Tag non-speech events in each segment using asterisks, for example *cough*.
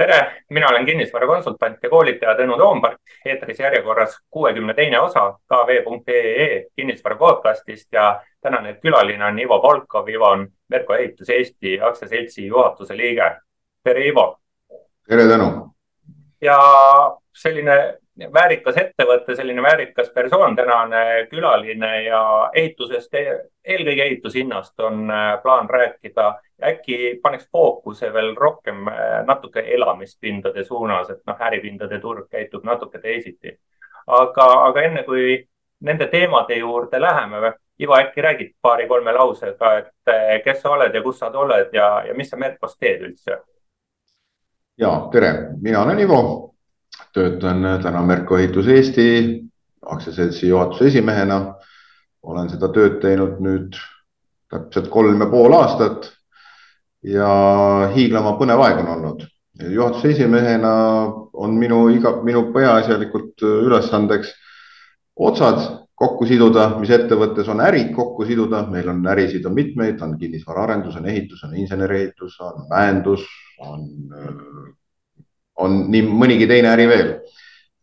tere, mina olen kinnisvarakonsultant ja koolitaja Tõnu Toompark. eetris järjekorras kuuekümne teine osa kv.ee kinnisvara podcastist ja tänane külaline on Ivo Polkov. Ivo on Merko Ehitus Eesti aktsiaseltsi juhatuse liige. tere, Ivo. tere, Tõnu. ja selline väärikas ettevõte, selline väärikas persoon, tänane külaline ja ehitusest, eelkõige ehitushinnast on plaan rääkida äkki paneks fookuse veel rohkem äh, natuke elamispindade suunas, et noh, äripindade turg käitub natuke teisiti. aga, aga enne kui nende teemade juurde läheme, Ivo, äkki räägid paari-kolme lausega, et äh, kes sa oled ja kus sa oled ja, ja mis sa Merkos teed üldse? ja tere, mina olen Ivo, töötan täna Merko Ehitus Eesti aktsiaseltsi juhatuse esimehena. olen seda tööd teinud nüüd täpselt kolm ja pool aastat ja hiiglama põnev aeg on olnud. juhatuse esimehena on minu iga, minu peaasjalikult ülesandeks otsad kokku siduda, mis ettevõttes on ärid kokku siduda, meil on ärisid on mitmeid, on kinnisvaraarendus, on ehitus, on inseneriehitus, on mäendus, on, on nii mõnigi teine äri veel.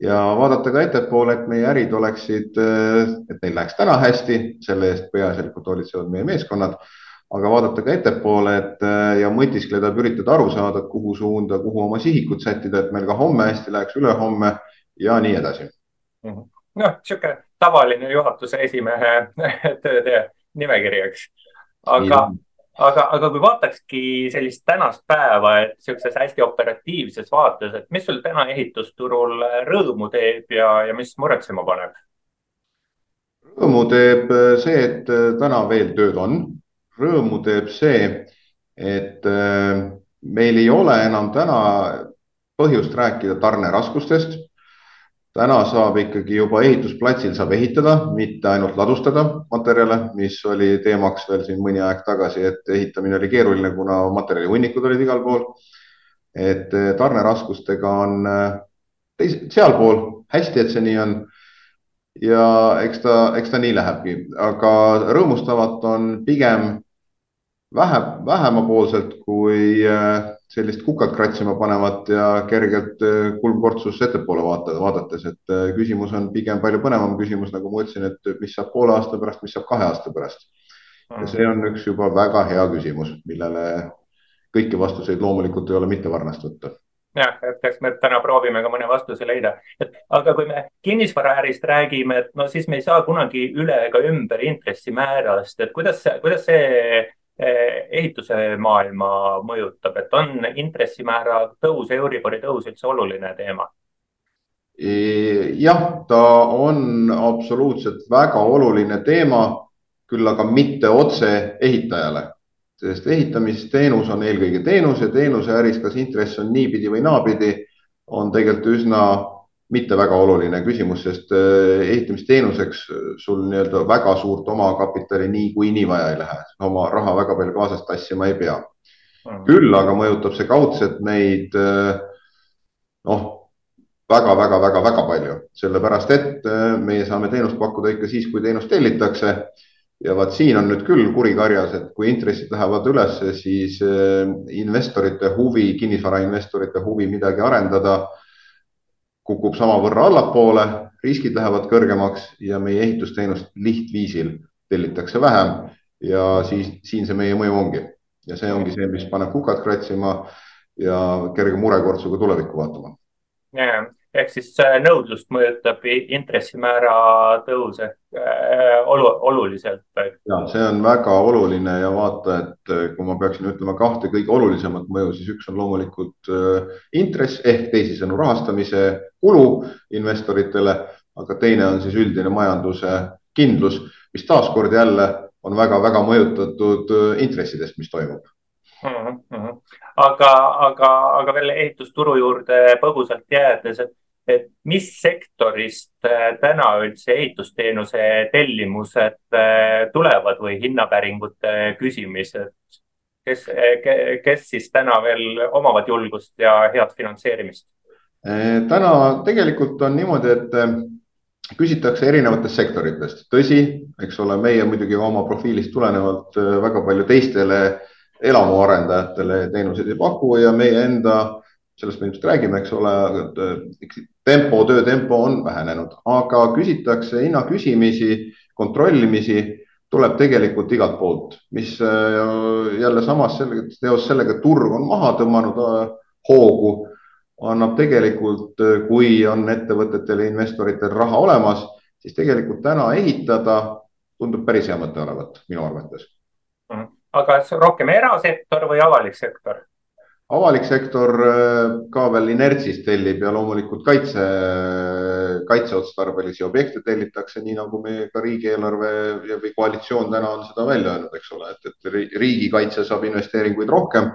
ja vaadata ka ettepoole, et meie ärid oleksid, et neil läheks täna hästi, selle eest peaasjalikult hoolitsevad meie meeskonnad aga vaadata ka ettepoole, et äh, ja mõtiskleda, üritada aru saada, kuhu suunda, kuhu oma sihikut sättida, et meil ka homme hästi läheks, ülehomme ja nii edasi. Mhm. noh, niisugune tavaline juhatuse esimehe *laughs* tööde nimekiri, eks. aga, aga, aga kui vaatakski sellist tänast päeva, et niisuguses hästi operatiivses vaates, et mis sul täna ehitusturul rõõmu teeb ja, ja mis muretsema paneb? rõõmu teeb see, et täna veel tööd on rõõmu teeb see, et äh, meil ei ole enam täna põhjust rääkida tarneraskustest. Täna saab ikkagi juba ehitusplatsil saab ehitada, mitte ainult ladustada materjale, mis oli teemaks veel siin mõni aeg tagasi, et ehitamine oli keeruline, kuna materjalihunnikud olid igal pool. et äh, tarneraskustega on äh, teis, sealpool hästi, et see nii on ja eks ta, eks ta nii lähebki, aga rõõmustavat on pigem vähe, vähemapoolselt kui äh, sellist kukat kratsima panevat ja kergelt äh, kulmkortsust ettepoole vaatada, vaadates, et äh, küsimus on pigem palju põnevam küsimus, nagu ma ütlesin, et mis saab poole aasta pärast, mis saab kahe aasta pärast. ja see on üks juba väga hea küsimus, millele kõiki vastuseid loomulikult ei ole mitte varnast võtta. Jah, et eks me täna proovime ka mõne vastuse leida, et aga kui me kinnisvaraärist räägime, et no siis me ei saa kunagi üle ega ümber intressimäärast, et kuidas, kuidas see ehituse maailma mõjutab, et on intressimäära tõus, Euribori tõus üldse oluline teema? jah, ta on absoluutselt väga oluline teema, küll aga mitte otse ehitajale, sest ehitamisteenus on eelkõige teenus ja teenuseäris, kas intress on niipidi või naapidi, on tegelikult üsna mitte väga oluline küsimus, sest äh, ehitamisteenuseks äh, sul nii-öelda väga suurt omakapitali niikuinii nii vaja ei lähe, oma raha väga palju kaasas tassima ei pea. Küll aga mõjutab see kaudselt meid äh, noh, väga-väga-väga-väga palju, sellepärast et meie saame teenust pakkuda ikka siis, kui teenust tellitakse. ja vaat siin on nüüd küll kuri karjas, et kui intressid lähevad ülesse, siis investorite huvi, kinnisvarainvestorite huvi midagi arendada kukub samavõrra allapoole, riskid lähevad kõrgemaks ja meie ehitusteenust lihtviisil tellitakse vähem. Ja siis siin see meie mõju ongi. Ja see ongi see, mis paneb kukad kratsima ja kerge murekortsuga tulevikku vaatama ehk siis nõudlust mõjutab intressimäära tõus ehk äh, olu, oluliselt. ja see on väga oluline ja vaata, et äh, kui ma peaksin ütlema kahte kõige olulisemat mõju, siis üks on loomulikult äh, intress ehk teisisõnu rahastamise kulu investoritele, aga teine on siis üldine majanduse kindlus, mis taaskord jälle on väga-väga mõjutatud intressidest, mis toimub mm. -hmm. aga, aga, aga veel ehitusturu juurde põgusalt jäädes, et et mis sektorist äh, täna üldse ehitusteenuse tellimused äh, tulevad või hinnapäringute küsimised? kes, äh, kes siis täna veel omavad julgust ja head finantseerimist? täna tegelikult on niimoodi, et küsitakse erinevatest sektoritest, tõsi, eks ole, meie muidugi oma profiilist tulenevalt väga palju teistele elamuarendajatele teenuseid ei paku ja meie enda sellest me ilmselt räägime, eks ole, tempo, töötempo on vähenenud, aga küsitakse hinna küsimisi, kontrollimisi tuleb tegelikult igalt poolt, mis jälle samas sellega, seoses sellega, et turg on maha tõmmanud hoogu, annab tegelikult, kui on ettevõtetel ja investoritel raha olemas, siis tegelikult täna ehitada tundub päris hea mõte olevat minu arvates. aga kas rohkem erasektor või avalik sektor? Avalik sektor äh, ka veel inertsist tellib ja loomulikult kaitse, kaitseotstarbelisi objekte tellitakse, nii nagu meie ka riigieelarve või koalitsioon täna on seda välja öelnud, eks ole, et, et riigikaitse saab investeeringuid rohkem.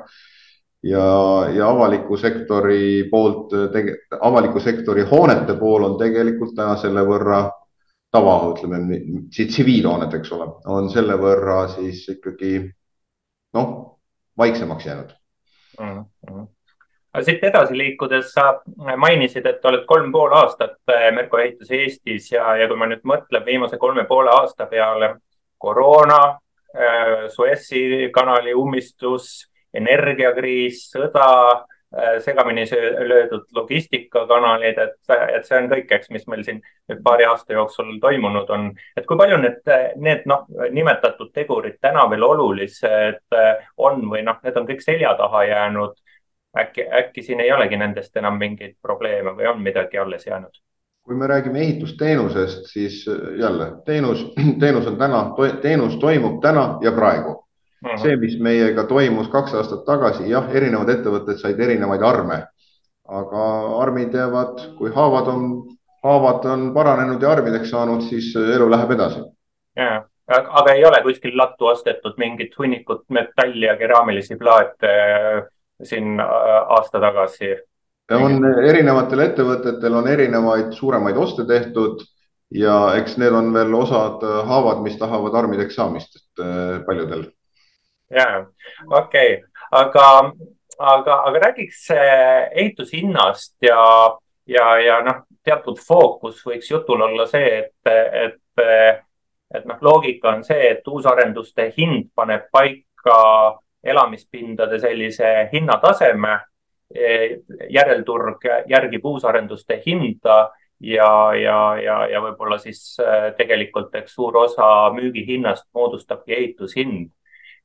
ja, ja avaliku sektori poolt, avaliku sektori hoonete pool on tegelikult täna selle võrra tava, ütleme tsiviilhooned, eks ole, on selle võrra siis ikkagi noh, vaiksemaks jäänud mm. -hmm. aga siit edasi liikudes sa mainisid, et oled kolm pool aastat äh, Merko ehituse Eestis ja, ja kui ma nüüd mõtlen viimase kolme poole aasta peale, koroona, äh, Suessi kanali ummistus, energiakriis, sõda segamini löödud logistikakanalid, et, et see on kõik, eks, mis meil siin nüüd paari aasta jooksul toimunud on. et kui palju need, need noh, nimetatud tegurid täna veel olulised äh, on või noh, need on kõik selja taha jäänud. äkki, äkki siin ei olegi nendest enam mingeid probleeme või on midagi alles jäänud? kui me räägime ehitusteenusest, siis jälle teenus, teenus on täna, teenus toimub täna ja praegu. See, mis meiega toimus kaks aastat tagasi, jah, erinevad ettevõtted said erinevaid arme, aga armid jäävad, kui haavad on, haavad on paranenud ja armideks saanud, siis elu läheb edasi. aga ei ole kuskil lattu ostetud mingit hunnikut metalli ja keraamilisi plaate äh, siin äh, aasta tagasi? on erinevatel ettevõtetel on erinevaid suuremaid oste tehtud ja eks need on veel osad haavad, mis tahavad armideks saamist, et äh, paljudel ja, okei okay., aga, aga, aga räägiks äh, ehitushinnast ja, ja, ja noh, teatud fookus võiks jutul olla see, et, et, et noh, loogika on see, et uusarenduste hind paneb paika elamispindade sellise hinnataseme. järelturg järgib uusarenduste hinda ja, ja, ja, ja võib-olla siis äh, tegelikult, eks suur osa müügihinnast moodustabki ehitushind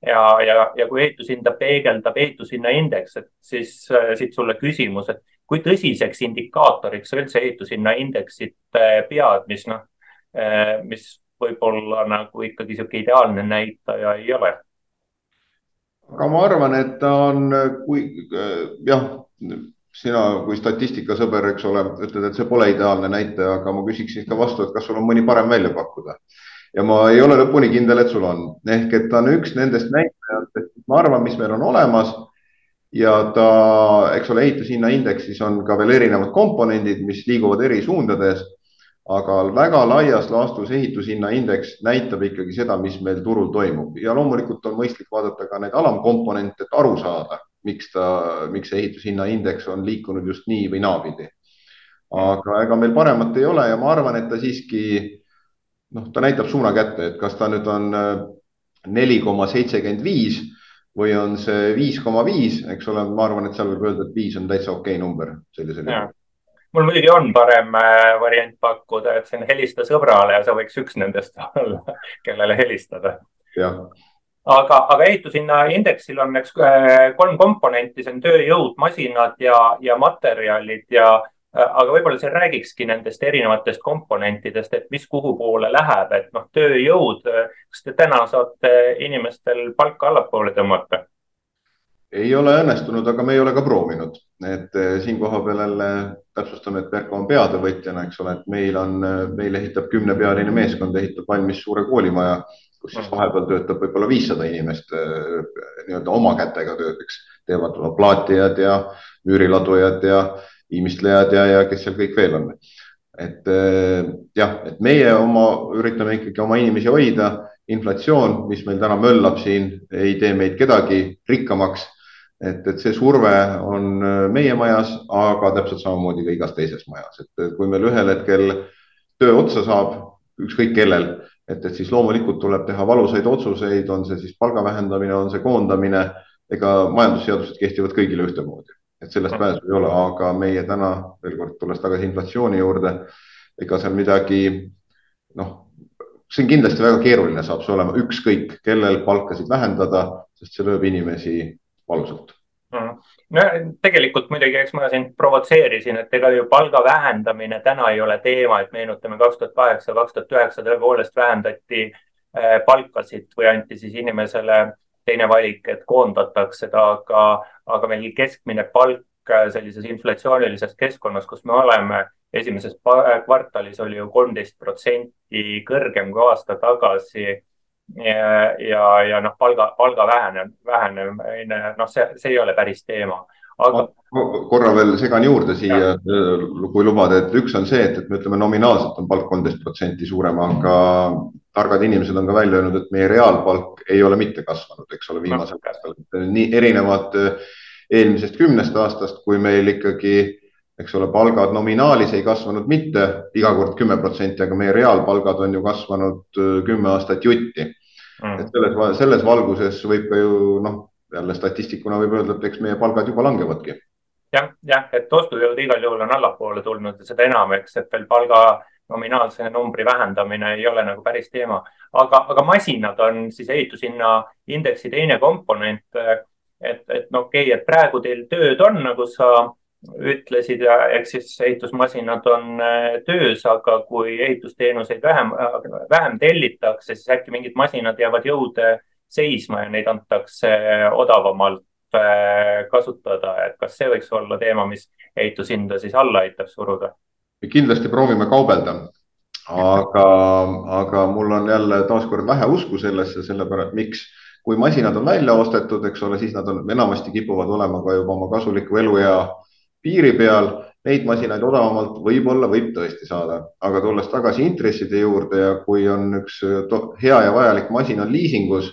ja, ja, ja kui ehitushinda peegeldab ehitushinna indeks, et siis äh, siit sulle küsimus, et kui tõsiseks indikaatoriks sa üldse ehitushinna indeksit äh, pead, mis noh, äh, mis võib-olla nagu ikkagi niisugune ideaalne näitaja ei ole? aga ma arvan, et ta on, kui jah, sina kui statistikasõber, eks ole, ütled, et see pole ideaalne näitaja, aga ma küsiksin ka vastu, et kas sul on mõni parem välja pakkuda ja ma ei ole lõpuni kindel, et sul on, ehk et ta on üks nendest näitajatest, ma arvan, mis meil on olemas. ja ta, eks ole, ehitushinna indeksis on ka veel erinevad komponendid, mis liiguvad eri suundades. aga väga laias laastus ehitushinna indeks näitab ikkagi seda, mis meil turul toimub ja loomulikult on mõistlik vaadata ka neid alamkomponente, et aru saada, miks ta, miks see ehitushinna indeks on liikunud just nii või naapidi. aga ega meil paremat ei ole ja ma arvan, et ta siiski noh, ta näitab suuna kätte, et kas ta nüüd on äh, neli koma seitsekümmend viis või on see viis koma viis, eks ole, ma arvan, et seal võib öelda, et viis on täitsa okei okay number sellisel juhul. mul muidugi on parem äh, variant pakkuda, et see on helista sõbrale ja sa võiks üks nendest *laughs* olla, kellele helistada. aga, aga ehitushinna indeksil on, eks äh, kolm komponenti, see on tööjõud, masinad ja, ja materjalid ja aga võib-olla sa räägikski nendest erinevatest komponentidest, et mis kuhu poole läheb, et noh, tööjõud, äh, kas te täna saate inimestel palka allapoole tõmmata? ei ole õnnestunud, aga me ei ole ka proovinud, et äh, siin koha peal jälle täpsustame, et Merko on peatöövõtjana, eks ole, et meil on, meil ehitab kümnepealine meeskond, ehitab valmis suure koolimaja, kus siis mm. vahepeal töötab võib-olla viissada inimest nii-öelda oma kätega töödeks, teevad plaatijad ja müüriladujad ja viimistlejad ja, ja kes seal kõik veel on. et eh, jah, et meie oma üritame ikkagi oma inimesi hoida, inflatsioon, mis meil täna möllab siin, ei tee meid kedagi rikkamaks. et, et see surve on eh, meie majas, aga täpselt samamoodi ka igas teises majas, et kui meil ühel hetkel töö otsa saab, ükskõik kellel, et, et siis loomulikult tuleb teha valusaid otsuseid, on see siis palga vähendamine, on see koondamine, ega majandusseadused kehtivad kõigile ühtemoodi et sellest pääsu ei ole, aga meie täna veel kord tulles tagasi inflatsiooni juurde, ega seal midagi noh, see on kindlasti väga keeruline, saab see olema ükskõik, kellel palkasid vähendada, sest see lööb inimesi valusalt. Mm no tegelikult muidugi, eks ma sind provotseerisin, et ega ju palga vähendamine täna ei ole teema, et meenutame kaks tuhat kaheksa, kaks tuhat üheksa tõepoolest vähendati äh, palkasid või anti siis inimesele teine valik, et koondatakse ta, aga, aga meil keskmine palk äh, sellises inflatsioonilises keskkonnas, kus me oleme, esimeses kvartalis oli ju kolmteist protsenti kõrgem kui aasta tagasi. Ja, ja, ja noh, palga, palga vähenemine, vähenemine, noh, see, see ei ole päris teema aga. korra veel segan juurde siia, kui lubad, et üks on see, et, et me ütleme nominaalselt on palk kolmteist protsenti suurem, aga targad inimesed on ka välja öelnud, et meie reaalpalk ei ole mitte kasvanud, eks ole, viimasel aastal. nii erinevad eelmisest kümnest aastast, kui meil ikkagi eks ole, palgad nominaalis ei kasvanud mitte iga kord kümme protsenti, aga meie reaalpalgad on ju kasvanud äh, kümme aastat jutti mm.. et selles, selles valguses võib ka ju noh, jälle statistikuna võib öelda, et eks meie palgad juba langevadki. jah, jah, et ostujõud igal juhul on allapoole tulnud ja seda enam, eks, et veel palga nominaalse numbri vähendamine ei ole nagu päris teema, aga, aga masinad on siis ehitushinna indeksi teine komponent. et, et no okei okay,, et praegu teil tööd on, nagu sa ütlesid ja eks siis ehitusmasinad on äh, töös, aga kui ehitusteenuseid vähem, vähem tellitakse, siis äkki mingid masinad jäävad jõude seisma ja neid antakse odavamalt äh, kasutada, et kas see võiks olla teema, mis ehitushinda siis alla aitab suruda? kindlasti proovime kaubelda, aga, aga mul on jälle taaskord vähe usku sellesse, sellepärast miks kui masinad on välja ostetud, eks ole, siis nad on enamasti kipuvad olema ka juba oma kasuliku eluea piiri peal, neid masinaid odavamalt võib-olla võib tõesti saada, aga tulles tagasi intresside juurde ja kui on üks hea ja vajalik masin on liisingus,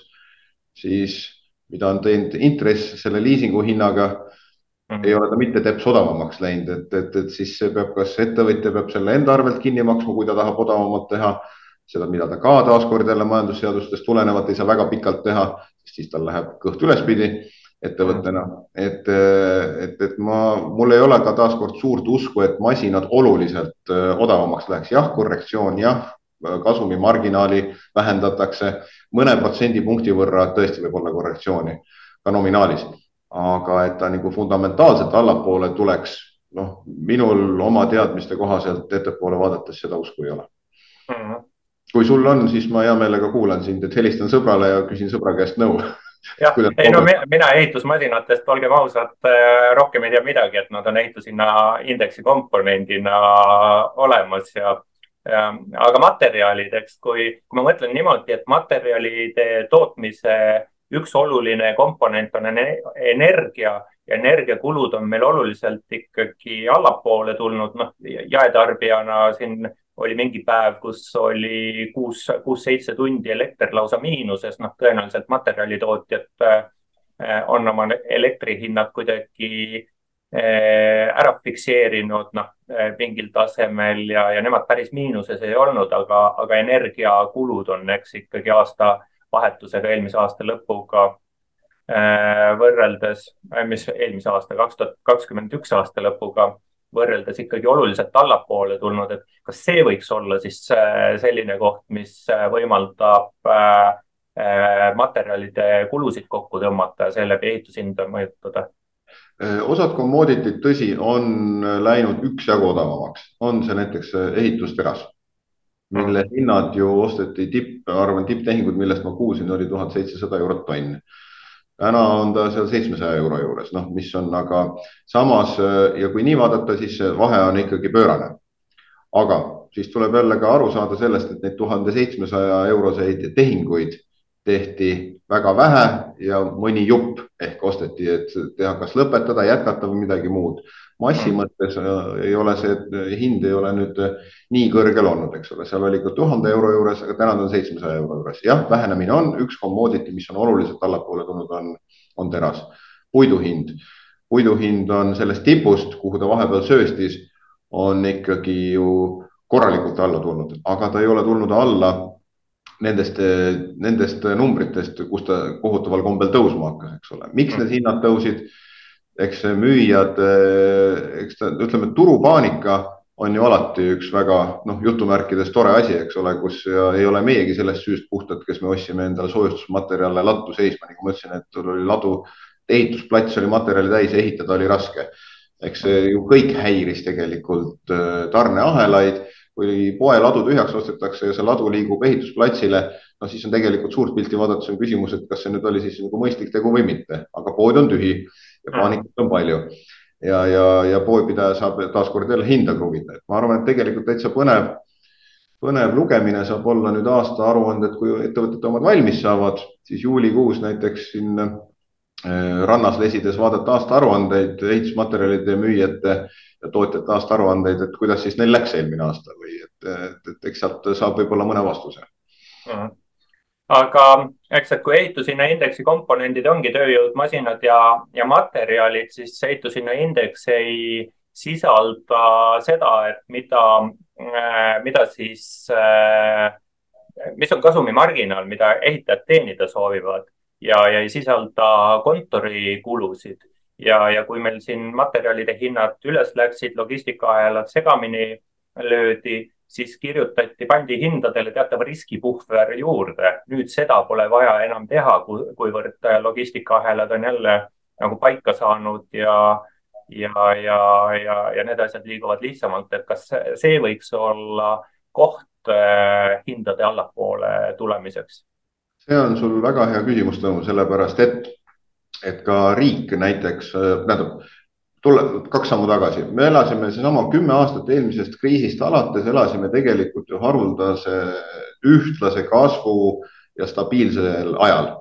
siis mida on teinud intress selle liisingu hinnaga mm, -hmm. ei ole ta mitte teps odavamaks läinud, et, et, et siis peab, kas ettevõtja peab selle enda arvelt kinni maksma, kui ta tahab odavamalt teha. Seda, mida ta ka taaskord jälle majandusseadustest tulenevalt ei saa väga pikalt teha, siis tal läheb kõht ülespidi ettevõttena, et, et, et ma, mul ei ole ka taaskord suurt usku, et masinad oluliselt odavamaks läheks, jah, korrektsioon, jah, kasumimarginaali vähendatakse mõne protsendipunkti võrra tõesti võib olla korrektsiooni ka nominaalis, aga et ta nagu fundamentaalselt allapoole tuleks, noh, minul oma teadmiste kohaselt ettepoole vaadates seda usku ei ole mm. -hmm. kui sul on, siis ma hea meelega kuulan sind, et helistan sõbrale ja küsin sõbra käest nõu jah, *laughs* ei no mina ehitusmasinatest, olgem ausad, äh, rohkem ei tea midagi, et nad on ehitushinna indeksi komponendina olemas ja, ja aga materjalideks, kui, kui ma mõtlen niimoodi, et materjalide tootmise üks oluline komponent on energia. Ja energiakulud on meil oluliselt ikkagi allapoole tulnud, noh jaetarbijana siin oli mingi päev, kus oli kuus, kuus-seitse tundi elekter lausa miinuses, noh, tõenäoliselt materjalitootjad äh, on oma elektrihinnad kuidagi ära fikseerinud, noh, äh, mingil tasemel ja, ja nemad päris miinuses ei olnud, aga, aga energiakulud on, eks ikkagi aastavahetusega, eelmise aasta lõpuga võrreldes, mis eelmise aasta, kaks tuhat kakskümmend üks aasta lõpuga võrreldes ikkagi oluliselt allapoole tulnud, et kas see võiks olla siis selline koht, mis võimaldab materjalide kulusid kokku tõmmata ja seeläbi ehitushinda mõjutada? Osad commodityd, tõsi, on läinud üksjagu odavamaks, on see näiteks ehitusteras, mille mm. hinnad ju osteti tipp, arvan, tipptehingud, millest ma kuulsin, oli tuhat seitsesada eurot tonn täna on ta seal seitsmesaja euro juures, noh, mis on aga samas ja kui nii vaadata, siis vahe on ikkagi pöörane. aga siis tuleb jälle ka aru saada sellest, et neid tuhande seitsmesaja euroseid tehinguid tehti väga vähe ja mõni jupp ehk osteti, et teha, kas lõpetada, jätkata või midagi muud. Massi mõttes äh, ei ole see hind ei ole nüüd äh, nii kõrgel olnud, eks ole, seal oli ka tuhande euro juures, aga täna ta on seitsmesaja euro juures. jah, vähenemine on, üks commodity, mis on oluliselt allapoole tulnud, on, on teras. puidu hind, puidu hind on sellest tipust, kuhu ta vahepeal sööstis, on ikkagi ju korralikult alla tulnud, aga ta ei ole tulnud alla nendest, nendest numbritest, kus ta kohutaval kombel tõusma hakkas, eks ole. miks need hinnad tõusid? eks müüjad, eks ta, ütleme, turupaanika on ju alati üks väga noh, jutumärkides tore asi, eks ole, kus ja ei ole meiegi sellest süüst puhtad, kes me ostsime endale soojustusmaterjale laddu seisma, nagu ma ütlesin, et oli ladu, ehitusplats oli materjali täis, ehitada oli raske. eks see ju kõik häiris tegelikult äh, tarneahelaid, kui poeladu tühjaks ostetakse ja see ladu liigub ehitusplatsile, no siis on tegelikult suurt pilti vaadates on küsimus, et kas see nüüd oli siis nagu mõistlik tegu või mitte, aga pood on tühi ja paanikat on palju. Ja, ja, ja poepidaja saab taaskord jälle hinda kruvida, et ma arvan, et tegelikult täitsa põnev, põnev lugemine saab olla nüüd aastaaruanded, kui ettevõtete omad valmis saavad, siis juulikuus näiteks siin rannas lesides vaadata aastaaruandeid, ehitusmaterjalide müüjate ja tootjate aastaaruandeid, et kuidas siis neil läks eelmine aasta või et, et, et eks sealt saab võib-olla mõne vastuse uh. -huh aga eks, et kui ehitushinnaindeksi komponendid ongi tööjõud, masinad ja, ja materjalid, siis ehitushinnaindeks ei sisalda seda, et mida, äh, mida siis, äh, mis on kasumimarginaal, mida ehitajad teenida soovivad ja, ja ei sisalda kontorikulusid ja, ja kui meil siin materjalide hinnad üles läksid, logistikaahelad segamini löödi siis kirjutati, pandi hindadele teatav riskipuhver juurde. nüüd seda pole vaja enam teha, kuivõrd logistikaahelad on jälle nagu paika saanud ja, ja, ja, ja, ja need asjad liiguvad lihtsamalt, et kas see võiks olla koht äh, hindade allapoole tulemiseks? See on sul väga hea küsimus, Tõnu, sellepärast et, et ka riik näiteks, äh, tähendab tule, kaks sammu tagasi, me elasime seesama kümme aastat eelmisest kriisist alates, elasime tegelikult ju haruldase ühtlase kasvu ja stabiilsel ajal.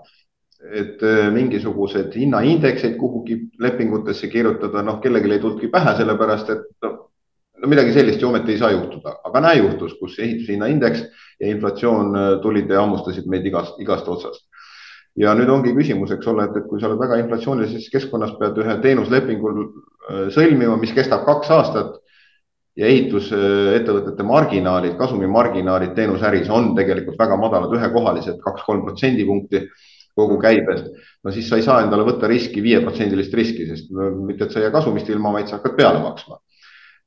et eh, mingisuguseid hinnaindekseid kuhugi lepingutesse kirjutada, noh, kellelegi ei tulnudki pähe, sellepärast et noh, no midagi sellist ju ometi ei saa juhtuda, aga näe juhtus, kus ehitushinnaindeks ja inflatsioon eh, tulid ja hammustasid meid igast, igast otsast ja nüüd ongi küsimus, eks ole, et, et kui sa oled väga inflatsioonilises keskkonnas, pead ühe teenuslepingu äh, sõlmima, mis kestab kaks aastat ja ehitusettevõtete marginaalid, kasumimarginaalid teenusäris on tegelikult väga madalad, ühekohalised, kaks-kolm protsendipunkti kogu käibest. no siis sa ei saa endale võtta riski, viieprotsendilist riski, sest mitte, et sa ei jää kasumist ilma, vaid sa hakkad peale maksma.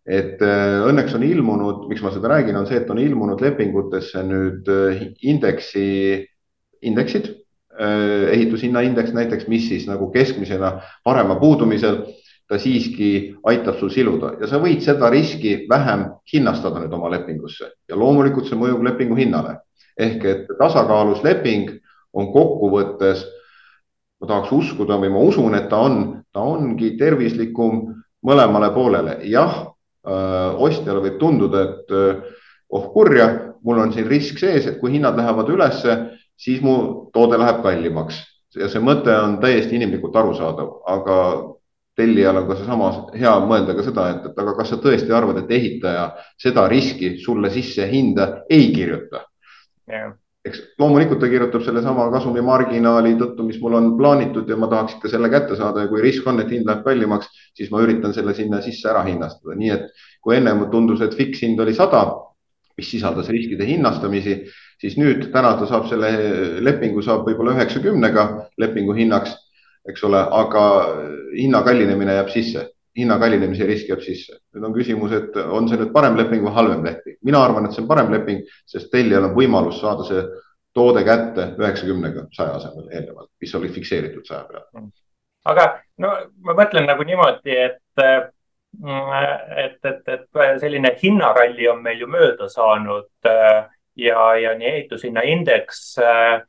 Et äh, õnneks on ilmunud, miks ma seda räägin, on see, et on ilmunud lepingutesse nüüd äh, indeksi, indeksid Äh, ehitushinnaindeks näiteks, mis siis nagu keskmisena parema puudumisel ta siiski aitab sul siluda ja sa võid seda riski vähem hinnastada nüüd oma lepingusse ja loomulikult see mõjub lepingu hinnale. ehk et tasakaalus leping on kokkuvõttes, ma tahaks uskuda või ma usun, et ta on, ta ongi tervislikum mõlemale poolele. jah, ostjale võib tunduda, et äh, oh kurja, mul on siin risk sees, et kui hinnad lähevad ülesse siis mu toode läheb kallimaks ja see mõte on täiesti inimlikult arusaadav, aga tellijal on ka seesama hea mõelda ka seda, et, et aga kas sa tõesti arvad, et ehitaja seda riski sulle sisse hinda ei kirjuta yeah.? Eks loomulikult ta kirjutab sellesama kasumimarginaali tõttu, mis mul on plaanitud ja ma tahaks ikka selle kätte saada ja kui risk on, et hind läheb kallimaks, siis ma üritan selle sinna sisse ära hinnastada, nii et kui ennem tundus, et fikshind oli sada, mis sisaldas riskide hinnastamisi siis nüüd täna ta saab selle lepingu saab võib-olla üheksakümnega lepingu hinnaks, eks ole, aga hinna kallinemine jääb sisse, hinna kallinemise risk jääb sisse. nüüd on küsimus, et on see nüüd parem leping või halvem leping. mina arvan, et see on parem leping, sest tellijal on võimalus saada see toode kätte üheksakümnega saja asemel eelnevalt, mis oli fikseeritud saja peale. aga no ma mõtlen nagu niimoodi, et et, et, et selline hinnaralli on meil ju mööda saanud ja, ja nii ehitushinnaindeks äh,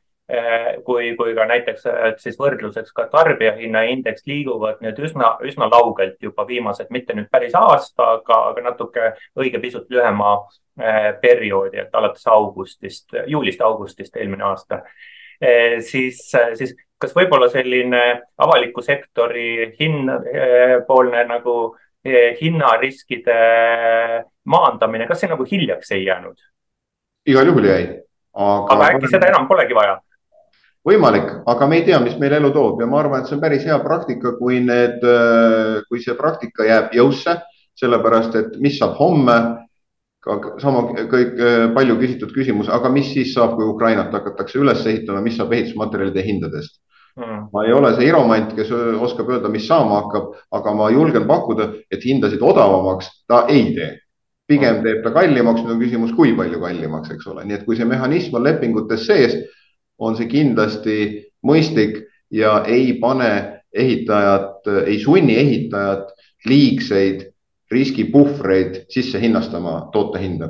kui, kui ka näiteks siis võrdluseks ka tarbijahinnaindeks liiguvad nüüd üsna, üsna laugelt juba viimased, mitte nüüd päris aasta, aga, aga natuke õige pisut lühema äh, perioodi, et alates augustist, juulist-augustist eelmine aasta. siis, siis kas võib-olla selline avaliku sektori hinn, poolne nagu hinnariskide maandamine, kas see nagu hiljaks ei jäänud? igal juhul jäi. aga, aga äkki seda enam polegi vaja? Võimalik, aga me ei tea, mis meil elu toob ja ma arvan, et see on päris hea praktika, kui need, kui see praktika jääb jõusse, sellepärast et mis saab homme, sama kõik palju küsitud küsimus, aga mis siis saab, kui Ukrainat hakatakse üles ehitama, mis saab ehitusmaterjalide hindadest? mm.. ma ei ole see iromant, kes oskab öelda, mis saama hakkab, aga ma julgen pakkuda, et hindasid odavamaks ta ei tee. pigem teeb ta kallimaks, nüüd on küsimus, kui palju kallimaks, eks ole, nii et kui see mehhanism on lepingutes sees, on see kindlasti mõistlik ja ei pane ehitajat, ei sunni ehitajat liigseid riskipuhvreid sisse hinnastama toote hinda.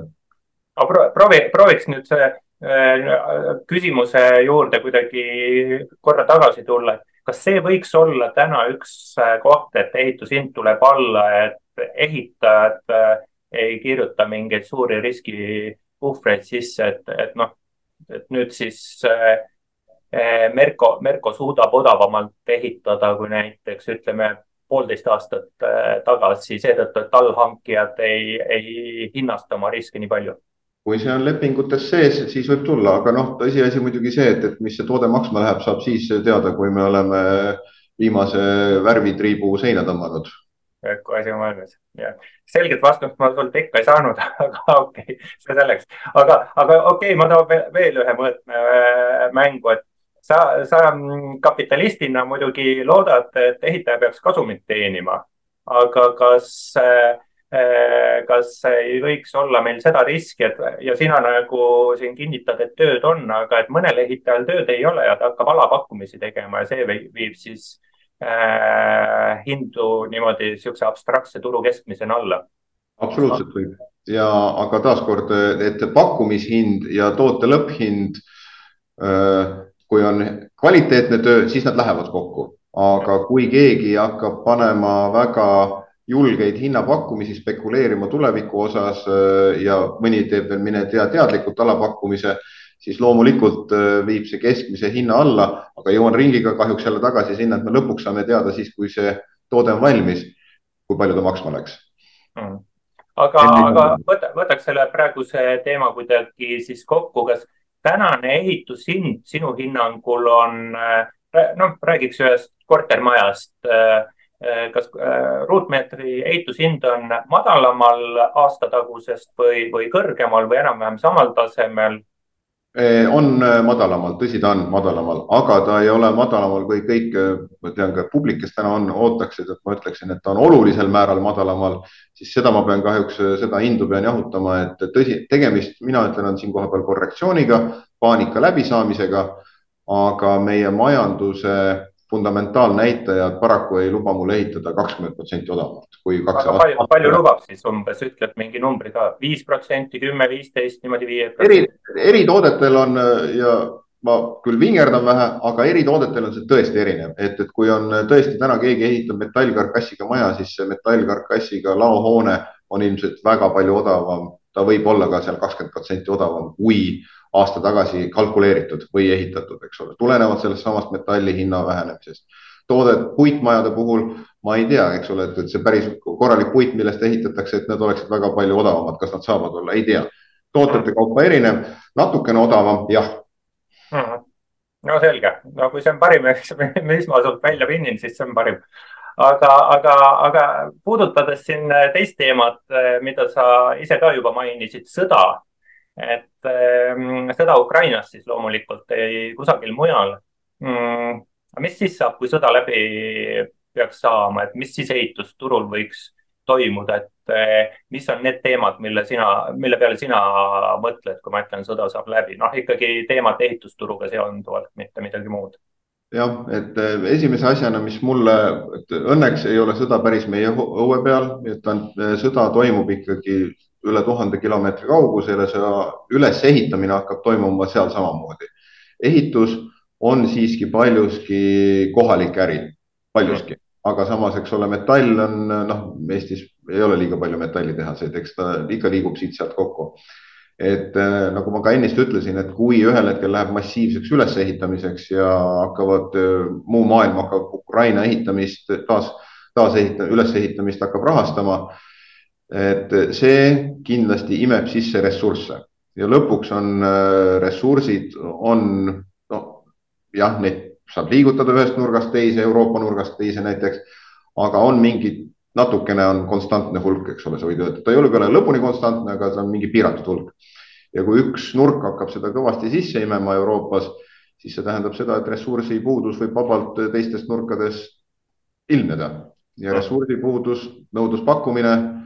proovi, prooviks nüüd see Äh, küsimuse juurde kuidagi korra tagasi tulla, et kas see võiks olla täna üks äh, koht, et ehitushind tuleb alla, et ehitajad äh, ei kirjuta mingeid suuri riskipuhvreid sisse, et, et noh, et nüüd siis Merko, Merko suudab odavamalt ehitada kui näiteks ütleme poolteist aastat tagasi seetõttu, et allhankijad ei, ei hinnasta oma riske nii palju kui see on lepingutes sees, siis võib tulla, aga noh, tõsiasi muidugi see, et, et mis see toode maksma läheb, saab siis teada, kui me oleme viimase värvitriibu seina tõmmanud. Kui asi on valmis, jah. selget vastust ma sult ikka ei saanud, *laughs* aga okei okay,, see selleks. aga, aga okei okay,, ma toon veel ühe mõõtme äh, mängu, et sa, sa kapitalistina muidugi loodad, et ehitaja peaks kasumit teenima, aga kas äh, Äh, kas ei võiks olla meil seda riski, et ja sina nagu siin kinnitad, et tööd on, aga et mõnel ehitajal tööd ei ole ja ta hakkab alapakkumisi tegema ja see viib siis äh, hindu niimoodi niisuguse abstraktse turu keskmisena alla. absoluutselt võib ja, aga taaskord, et pakkumishind ja toote lõpphind äh,, kui on kvaliteetne töö, siis nad lähevad kokku, aga kui keegi hakkab panema väga julgeid hinnapakkumisi, spekuleerima tuleviku osas äh, ja mõni teeb veel mine tea teadlikult alapakkumise, siis loomulikult äh, viib see keskmise hinna alla, aga jõuan ringiga kahjuks jälle tagasi sinna, et me lõpuks saame teada siis, kui see toode on valmis, kui palju ta maksma läks. Mm.. aga, aga võta, võtaks selle praeguse teema kuidagi siis kokku, kas tänane ehitushind sinu hinnangul on, äh, noh, räägiks ühest kortermajast Eh, kas ruutmeetri ehitushind on madalamal aastatagusest või, või kõrgemal või enam-vähem samal tasemel? Eh, on madalamal, tõsi, ta on madalamal, aga ta ei ole madalamal kui kõik, ma tean ka publik, kes täna on, ootaksid, et ma ütleksin, et ta on olulisel määral madalamal, siis seda ma pean kahjuks, seda hindu pean jahutama, et tõsi, tegemist, mina ütlen, on siin kohapeal korrektsiooniga, paanika läbisaamisega, aga meie majanduse fundamentaalnäitajad paraku ei luba mul ehitada kakskümmend protsenti odavamalt kui kaks aastat. palju, palju lubab siis umbes, ütled mingi numbri ka, viis protsenti, kümme, viisteist, niimoodi viie. eri, eritoodetel on ja ma küll vingerdan vähe, aga eritoodetel on see tõesti erinev, et, et kui on tõesti täna keegi ehitab metallkarkassiga maja, siis see metallkarkassiga laohoone on ilmselt väga palju odavam, ta võib olla ka seal kakskümmend protsenti odavam kui aasta tagasi kalkuleeritud või ehitatud, eks ole, tulenevalt sellest samast metalli hinna vähenemisest. toodet puitmajade puhul ma ei tea, eks ole, et, see päris korralik puit, millest ehitatakse, et need oleksid väga palju odavamad, kas nad saavad olla, ei tea. tootete kaupa erinev, natukene odavam, jah. Hmm.. no selge, no kui see on parim, mis ma sult välja pinnin, siis see on parim. Aga, aga, aga puudutades siin teist teemat, mida sa ise ka juba mainisid, sõda et ähm, sõda Ukrainas siis loomulikult ei kusagil mujal mm,. mis siis saab, kui sõda läbi peaks saama, et mis siis ehitusturul võiks toimuda, et äh, mis on need teemad, mille sina, mille peale sina mõtled, kui ma ütlen, sõda saab läbi, noh ikkagi teemad ehitusturuga seonduvalt, mitte midagi muud jah, et äh, esimese asjana, mis mulle, õnneks ei ole sõda päris meie õue peal, et on, sõda toimub ikkagi üle tuhande kilomeetri kaugusele, see ülesehitamine hakkab toimuma seal samamoodi. ehitus on siiski paljuski kohalik äri, paljuski, aga samas, eks ole, metall on noh, Eestis ei ole liiga palju metallitehaseid, eks ta ikka liigub siit-sealt kokku. et äh, nagu ma ka ennist ütlesin, et kui ühel hetkel läheb massiivseks ülesehitamiseks ja hakkavad, äh, muu maailm hakkab Ukraina ehitamist taas, taasehita-, ülesehitamist hakkab rahastama et see kindlasti imeb sisse ressursse. Ja lõpuks on äh, ressursid, on noh, jah, neid saab liigutada ühest nurgast teise, Euroopa nurgast teise näiteks, aga on mingid, natukene on konstantne hulk, eks ole, sa võid öelda, ta ei ole küll lõpuni konstantne, aga ta on mingi piiratud hulk. ja kui üks nurk hakkab seda kõvasti sisse imema Euroopas, siis see tähendab seda, et ressursipuudus võib vabalt teistes nurkades ilmneda. Ja ressursipuudus, nõudluspakkumine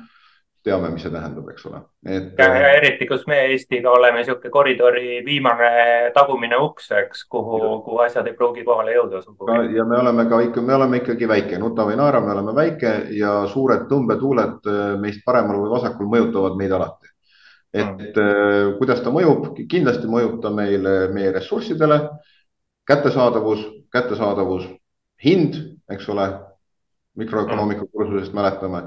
teame, mis see tähendab, eks ole. et. ja eriti, kus me Eestiga oleme niisugune koridori viimane tagumine uks, eks, kuhu, kuhu asjad ei pruugi kohale jõuda ja me oleme ka ikka, me oleme ikkagi väike, nuta või naera, me oleme väike ja suured tõmbetuuled äh, meist paremal või vasakul mõjutavad meid alati. et mm. kuidas ta mõjub, kindlasti mõjub ta meile, meie ressurssidele, kättesaadavus, kättesaadavus, hind, eks ole mikroökonoomika kursusest mäletame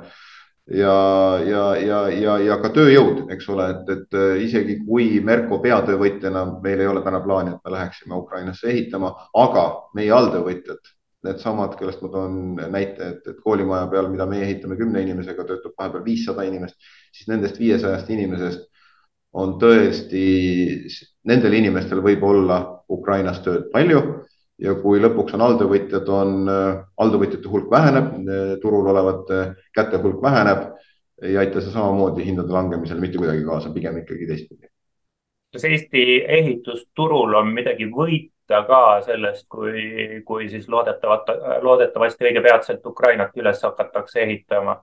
ja, ja, ja, ja, ja ka tööjõud, eks ole, et, et äh, isegi kui Merko peatöövõtjana meil ei ole täna plaani, et me läheksime Ukrainasse ehitama, aga meie alltöövõtjad, needsamad, kellest ma toon näite, et, et koolimaja peal, mida meie ehitame kümne inimesega, töötab vahepeal viissada inimest, siis nendest viiesajast inimesest on tõesti, nendel inimestel võib olla Ukrainas tööd palju ja kui lõpuks on alltöövõtjad, on alltöövõtjate hulk väheneb, turul olevate käte hulk väheneb, ei aita see samamoodi hindade langemisel mitte kuidagi kaasa, pigem ikkagi teistpidi. kas Eesti ehitusturul on midagi võita ka sellest, kui, kui siis loodetavat, loodetavasti õige peatselt Ukrainat üles hakatakse ehitama?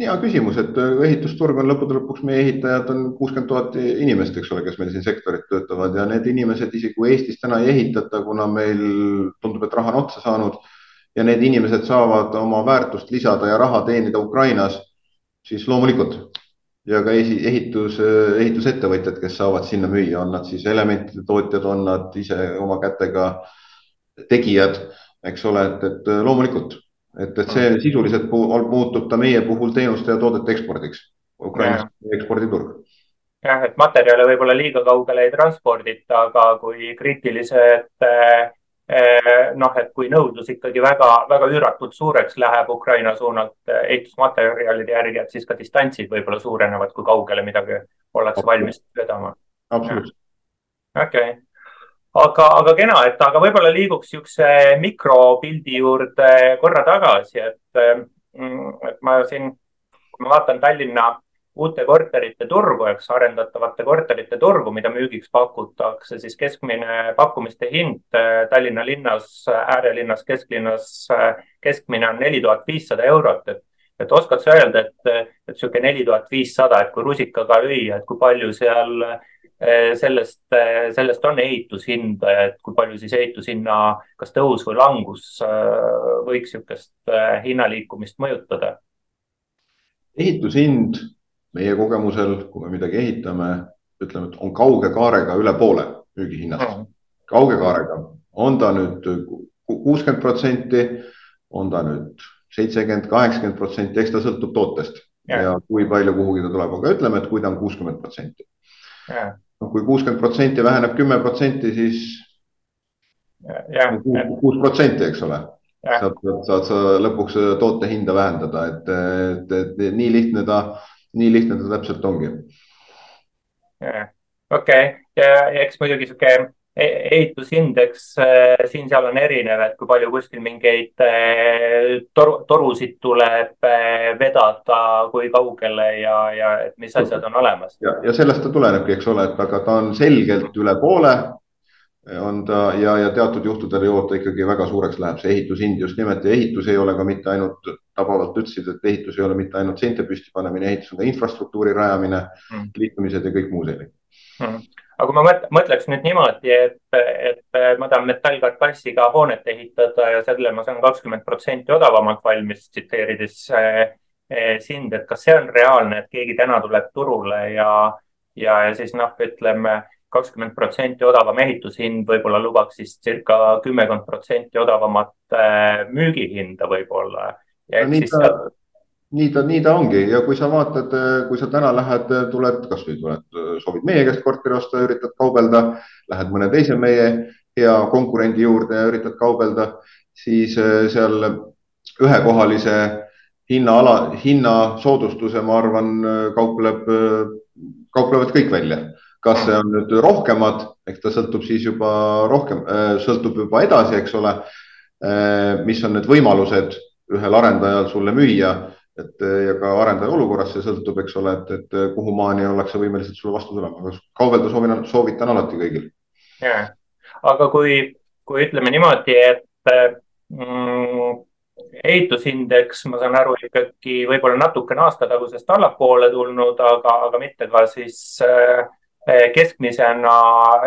Hea küsimus, et äh, ehitusturg on lõppude lõpuks, meie ehitajad on kuuskümmend tuhat inimest, eks ole, kes meil siin sektorit töötavad ja need inimesed, isegi kui Eestis täna ei ehitata, kuna meil tundub, et raha on otsa saanud ja need inimesed saavad oma väärtust lisada ja raha teenida Ukrainas, siis loomulikult. Ja ka ehitus, ehitusettevõtjad, kes saavad sinna müüa, on nad siis elementide tootjad, on nad ise oma kätega tegijad, eks ole, et, et loomulikult et, et see sisuliselt muutub ta meie puhul teenuste ja toodete ekspordiks. Ukrainas eksporditurg. jah, et materjale võib-olla liiga kaugele ei transpordita, aga kui kriitilised eh, eh, noh, et kui nõudlus ikkagi väga-väga üüratult suureks läheb Ukraina suunalt eh, ehitusmaterjalide järgi, et siis ka distantsid võib-olla suurenevad, kui kaugele midagi ollakse valmis vedama. absoluutselt. okei okay aga, aga kena, et aga võib-olla liiguks niisuguse mikropildi juurde korra tagasi, et, mm, et ma siin, kui ma vaatan Tallinna uute korterite turgu, eks arendatavate korterite turgu, mida müügiks pakutakse, siis keskmine pakkumiste hind äh, Tallinna linnas, äärelinnas, kesklinnas, äh, keskmine on neli tuhat viissada eurot, et et oskad sa öelda, et, et niisugune neli tuhat viissada, et kui rusikaga lüüa, et kui palju seal sellest, eh, sellest on ehitushinda ja et kui palju siis ehitushinna, kas tõus või langus eh, võiks niisugust hinnaliikumist mõjutada? ehitushind meie kogemusel, kui me midagi ehitame, ütleme, et on kauge kaarega üle poole müügihinnast. Kauge kaarega, on ta nüüd kuuskümmend protsenti, on ta nüüd seitsekümmend, kaheksakümmend protsenti, eks ta sõltub tootest. Ja, ja kui palju kuhugi ta tuleb, aga ütleme, et kui ta on kuuskümmend protsenti noh, kui kuuskümmend protsenti väheneb kümme protsenti, siis kuus protsenti, eks ole. saad, saad sa lõpuks toote hinda vähendada, et, et, et nii lihtne ta, nii lihtne ta täpselt ongi. okei okay., ja eks muidugi sihuke ehitusindeks äh, siin-seal on erinev, et kui palju kuskil mingeid äh, toru, torusid tuleb äh, vedada, kui kaugele ja, ja et mis asjad on olemas. ja, ja sellest ta tulenebki, eks ole, et aga ta on selgelt üle poole. on ta ja, ja teatud juhtudel jõuab ta ikkagi väga suureks, läheb see ehitushind just nimelt ja ehitus ei ole ka mitte ainult, tabavalt ütlesid, et ehitus ei ole mitte ainult seinte püsti panemine, ehitus on ka infrastruktuuri rajamine mm., liikumised ja kõik muu selline mm aga kui ma mõtleks nüüd niimoodi, et, et ma tahan metallkarkassiga hoonet ehitada ja selle ma saan kakskümmend protsenti odavamalt valmis, tsiteerides eh, sind, et kas see on reaalne, et keegi täna tuleb turule ja, ja, ja siis noh, ütleme kakskümmend protsenti odavam ehitushind võib-olla lubaks siis circa kümmekond protsenti odavamat eh, müügihinda võib-olla. no, siis sealt nii ta, nii ta ongi ja kui sa vaatad, kui sa täna lähed, tuled, kasvõi tuled, soovid meie käest korteri osta, üritad kaubelda, lähed mõne teise meie hea konkurendi juurde ja üritad kaubelda, siis eh, seal ühekohalise hinnaala, hinnasoodustuse, ma arvan, kaupleb, kauplevad kõik välja. kas see on nüüd rohkemad, eks ta sõltub siis juba rohkem, eh, sõltub juba edasi, eks ole. Eh, mis on need võimalused ühel arendajal sulle müüa et eh, ja ka arendaja olukorrast see sõltub, eks ole, et, et kuhu maani ollakse võimelised sulle vastu tulema, aga kaubelda soovin, soovitan alati kõigil. ja, aga kui, kui ütleme niimoodi, et mm, ehitusindeks, ma saan aru, ikkagi võib-olla natukene aasta tagusest allapoole tulnud, aga, aga mitte ka siis äh, keskmisena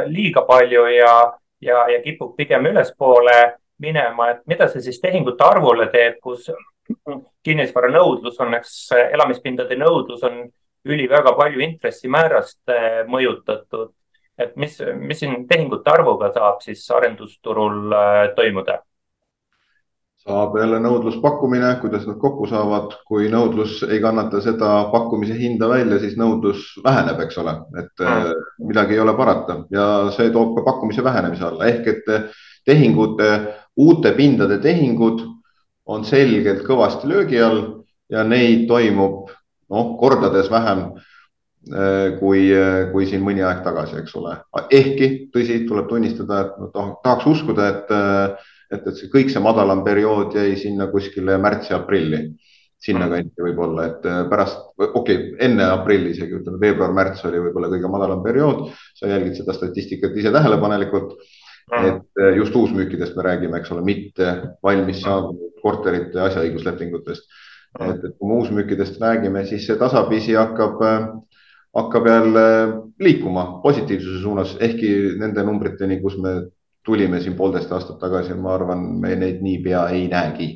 liiga palju ja, ja, ja kipub pigem ülespoole minema, et mida see siis tehingute arvule teeb, kus kinnisvara nõudlus on, eks elamispindade nõudlus on üli väga palju intressimäärast äh, mõjutatud. et mis, mis siin tehingute arvuga saab siis arendusturul äh, toimuda? saab jälle nõudluspakkumine, kuidas nad kokku saavad, kui nõudlus ei kannata seda pakkumise hinda välja, siis nõudlus väheneb, eks ole, et mm. midagi ei ole parata ja see toob ka pakkumise vähenemise alla ehk et tehingud, uute pindade tehingud on selgelt kõvasti löögi all ja neid toimub noh, kordades vähem äh, kui, kui siin mõni aeg tagasi, eks ole. ehkki tõsi, tuleb tunnistada, et no, tahaks uskuda, et et, et see kõik see madalam periood jäi sinna kuskile märtsi-aprilli, sinnakanti mm. võib-olla, et pärast, okei okay,, enne aprilli isegi ütleme, veebruar-märts oli võib-olla kõige madalam periood. sa jälgid seda statistikat ise tähelepanelikult. Et äh, just uusmüükidest me räägime, eks ole, mitte valmis saabunud korterite asjaõiguslepingutest. et, et kui me uusmüükidest räägime, siis see tasapisi hakkab äh, hakkab jälle liikuma positiivsuse suunas, ehkki nende numbriteni, kus me tulime siin poolteist aastat tagasi, ma arvan, me neid niipea ei näegi.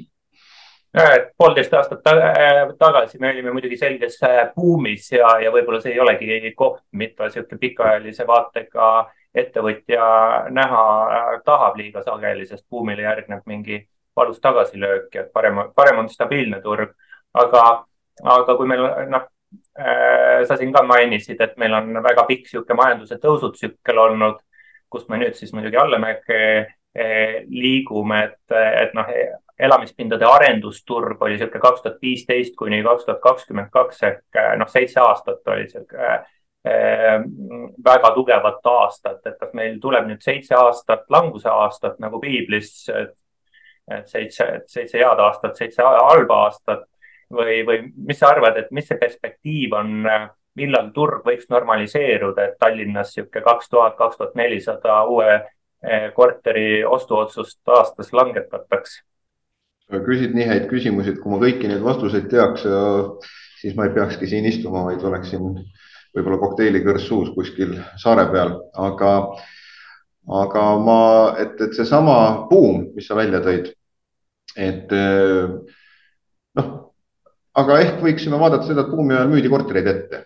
poolteist aastat tagasi me olime muidugi selges äh, buumis ja, ja võib-olla see ei olegi koht, mida niisugune pikaajalise vaatega ettevõtja näha äh, tahab liiga sageli, sest buumile järgneb mingi valus tagasilöök ja parem, parem on stabiilne turg. aga, aga kui meil noh, äh, sa siin ka mainisid, et meil on väga pikk niisugune majanduse tõusutsükkel olnud kust me nüüd siis muidugi allamäge eh, liigume, et, et noh, elamispindade arendusturg oli niisugune kaks tuhat viisteist kuni kaks tuhat kakskümmend kaks ehk eh, noh, seitse aastat oli niisugune väga tugevat aastat, et kas meil tuleb nüüd seitse aastat languse aastat nagu piiblis, seitse, seitse head aastat, seitse halba aastat või, või mis sa arvad, et mis see perspektiiv on millal turg võiks normaliseeruda, et Tallinnas niisugune kaks tuhat, kaks tuhat nelisada uue eh, korteri ostuotsust aastas langetataks? küsid nii häid küsimusi, et kui ma kõiki neid vastuseid teaks, siis ma ei peakski siin istuma, vaid oleksin võib-olla kokteelikõrs suus kuskil saare peal, aga, aga ma, et, et seesama buum, mis sa välja tõid, et noh, aga ehk võiksime vaadata seda, et buumi ajal müüdi kortereid ette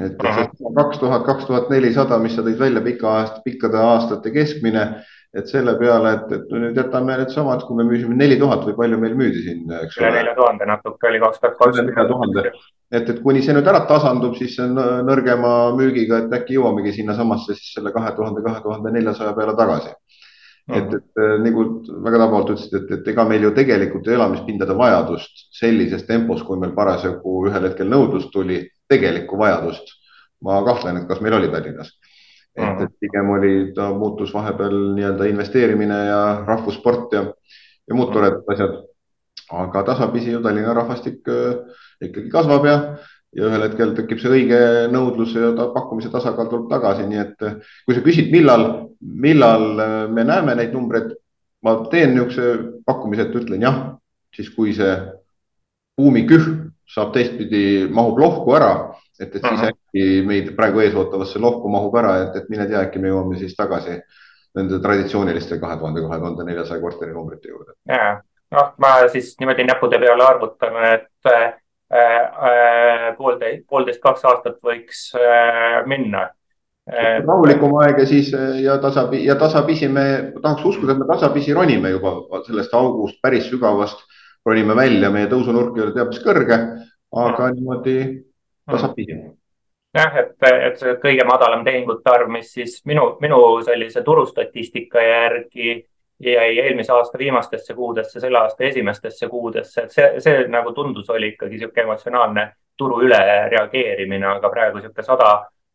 et kaks tuhat, kaks tuhat nelisada, mis sa tõid välja pika aasta, pikkade aastate keskmine, et selle peale, et, et nüüd jätame needsamad, kui me müüsime neli tuhat või palju meil müüdi siin, eks ole. üle nelja tuhande natuke oli kaks tuhat kakskümmend. Et, et kuni see nüüd ära tasandub, siis see nõrgema müügiga, et äkki jõuamegi sinnasamasse siis selle kahe tuhande, kahe tuhande neljasaja peale tagasi et, et nagu väga tabavalt ütlesid, et, et ega meil ju tegelikult elamispindade vajadust sellises tempos, kui meil parasjagu ühel hetkel nõudlus tuli, tegelikku vajadust. ma kahtlen, et kas meil oli Tallinnas. et, et pigem oli, ta muutus vahepeal nii-öelda investeerimine ja rahvussport ja, ja muud toredad asjad. Aga tasapisi ju Tallinna rahvastik äh, ikkagi kasvab ja, ja ühel hetkel tekib see õige nõudlus ja ta pakkumise tasakaal tuleb tagasi, nii et äh, kui sa küsid, millal, millal äh, me näeme neid numbreid, ma teen niisuguse pakkumise, et ütlen jah, siis kui see buumikühm saab teistpidi, mahub lohku ära, et, et siis äkki meid praegu ees ootavasse lohku mahub ära, et, et mine tea, äkki me jõuame siis tagasi nende traditsiooniliste kahe tuhande, kahe tuhande neljasaja korteri numbrite juurde. Noh, ma siis niimoodi näppude peale arvutan, et äh, äh, poolteist, poolteist, kaks aastat võiks äh, minna äh,. rahulikum aeg ja siis ja tasapisi ja tasapisi me tahaks uskuda, et me tasapisi ronime juba sellest august päris sügavast ronime välja, meie tõusunurk ei ole teab mis kõrge, aga mm. niimoodi tasapisi jah, et, et see kõige madalam tehingute arv, mis siis minu, minu sellise turustatistika järgi jäi eelmise aasta viimastesse kuudesse, selle aasta esimestesse kuudesse, et see, see nagu tundus, oli ikkagi niisugune emotsionaalne turu ülereageerimine, aga praegu niisugune sada,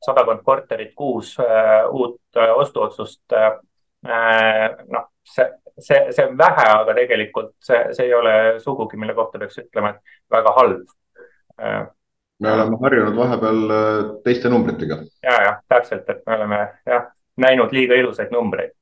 sadakond korterit kuus äh, uut äh, ostuotsust äh,. noh, see, see, see on vähe, aga tegelikult see, see ei ole sugugi, mille kohta peaks ütlema, et väga halb. me oleme harjunud vahepeal äh, teiste numbritega. ja, jah, täpselt, et me oleme jah näinud liiga ilusaid numbreid.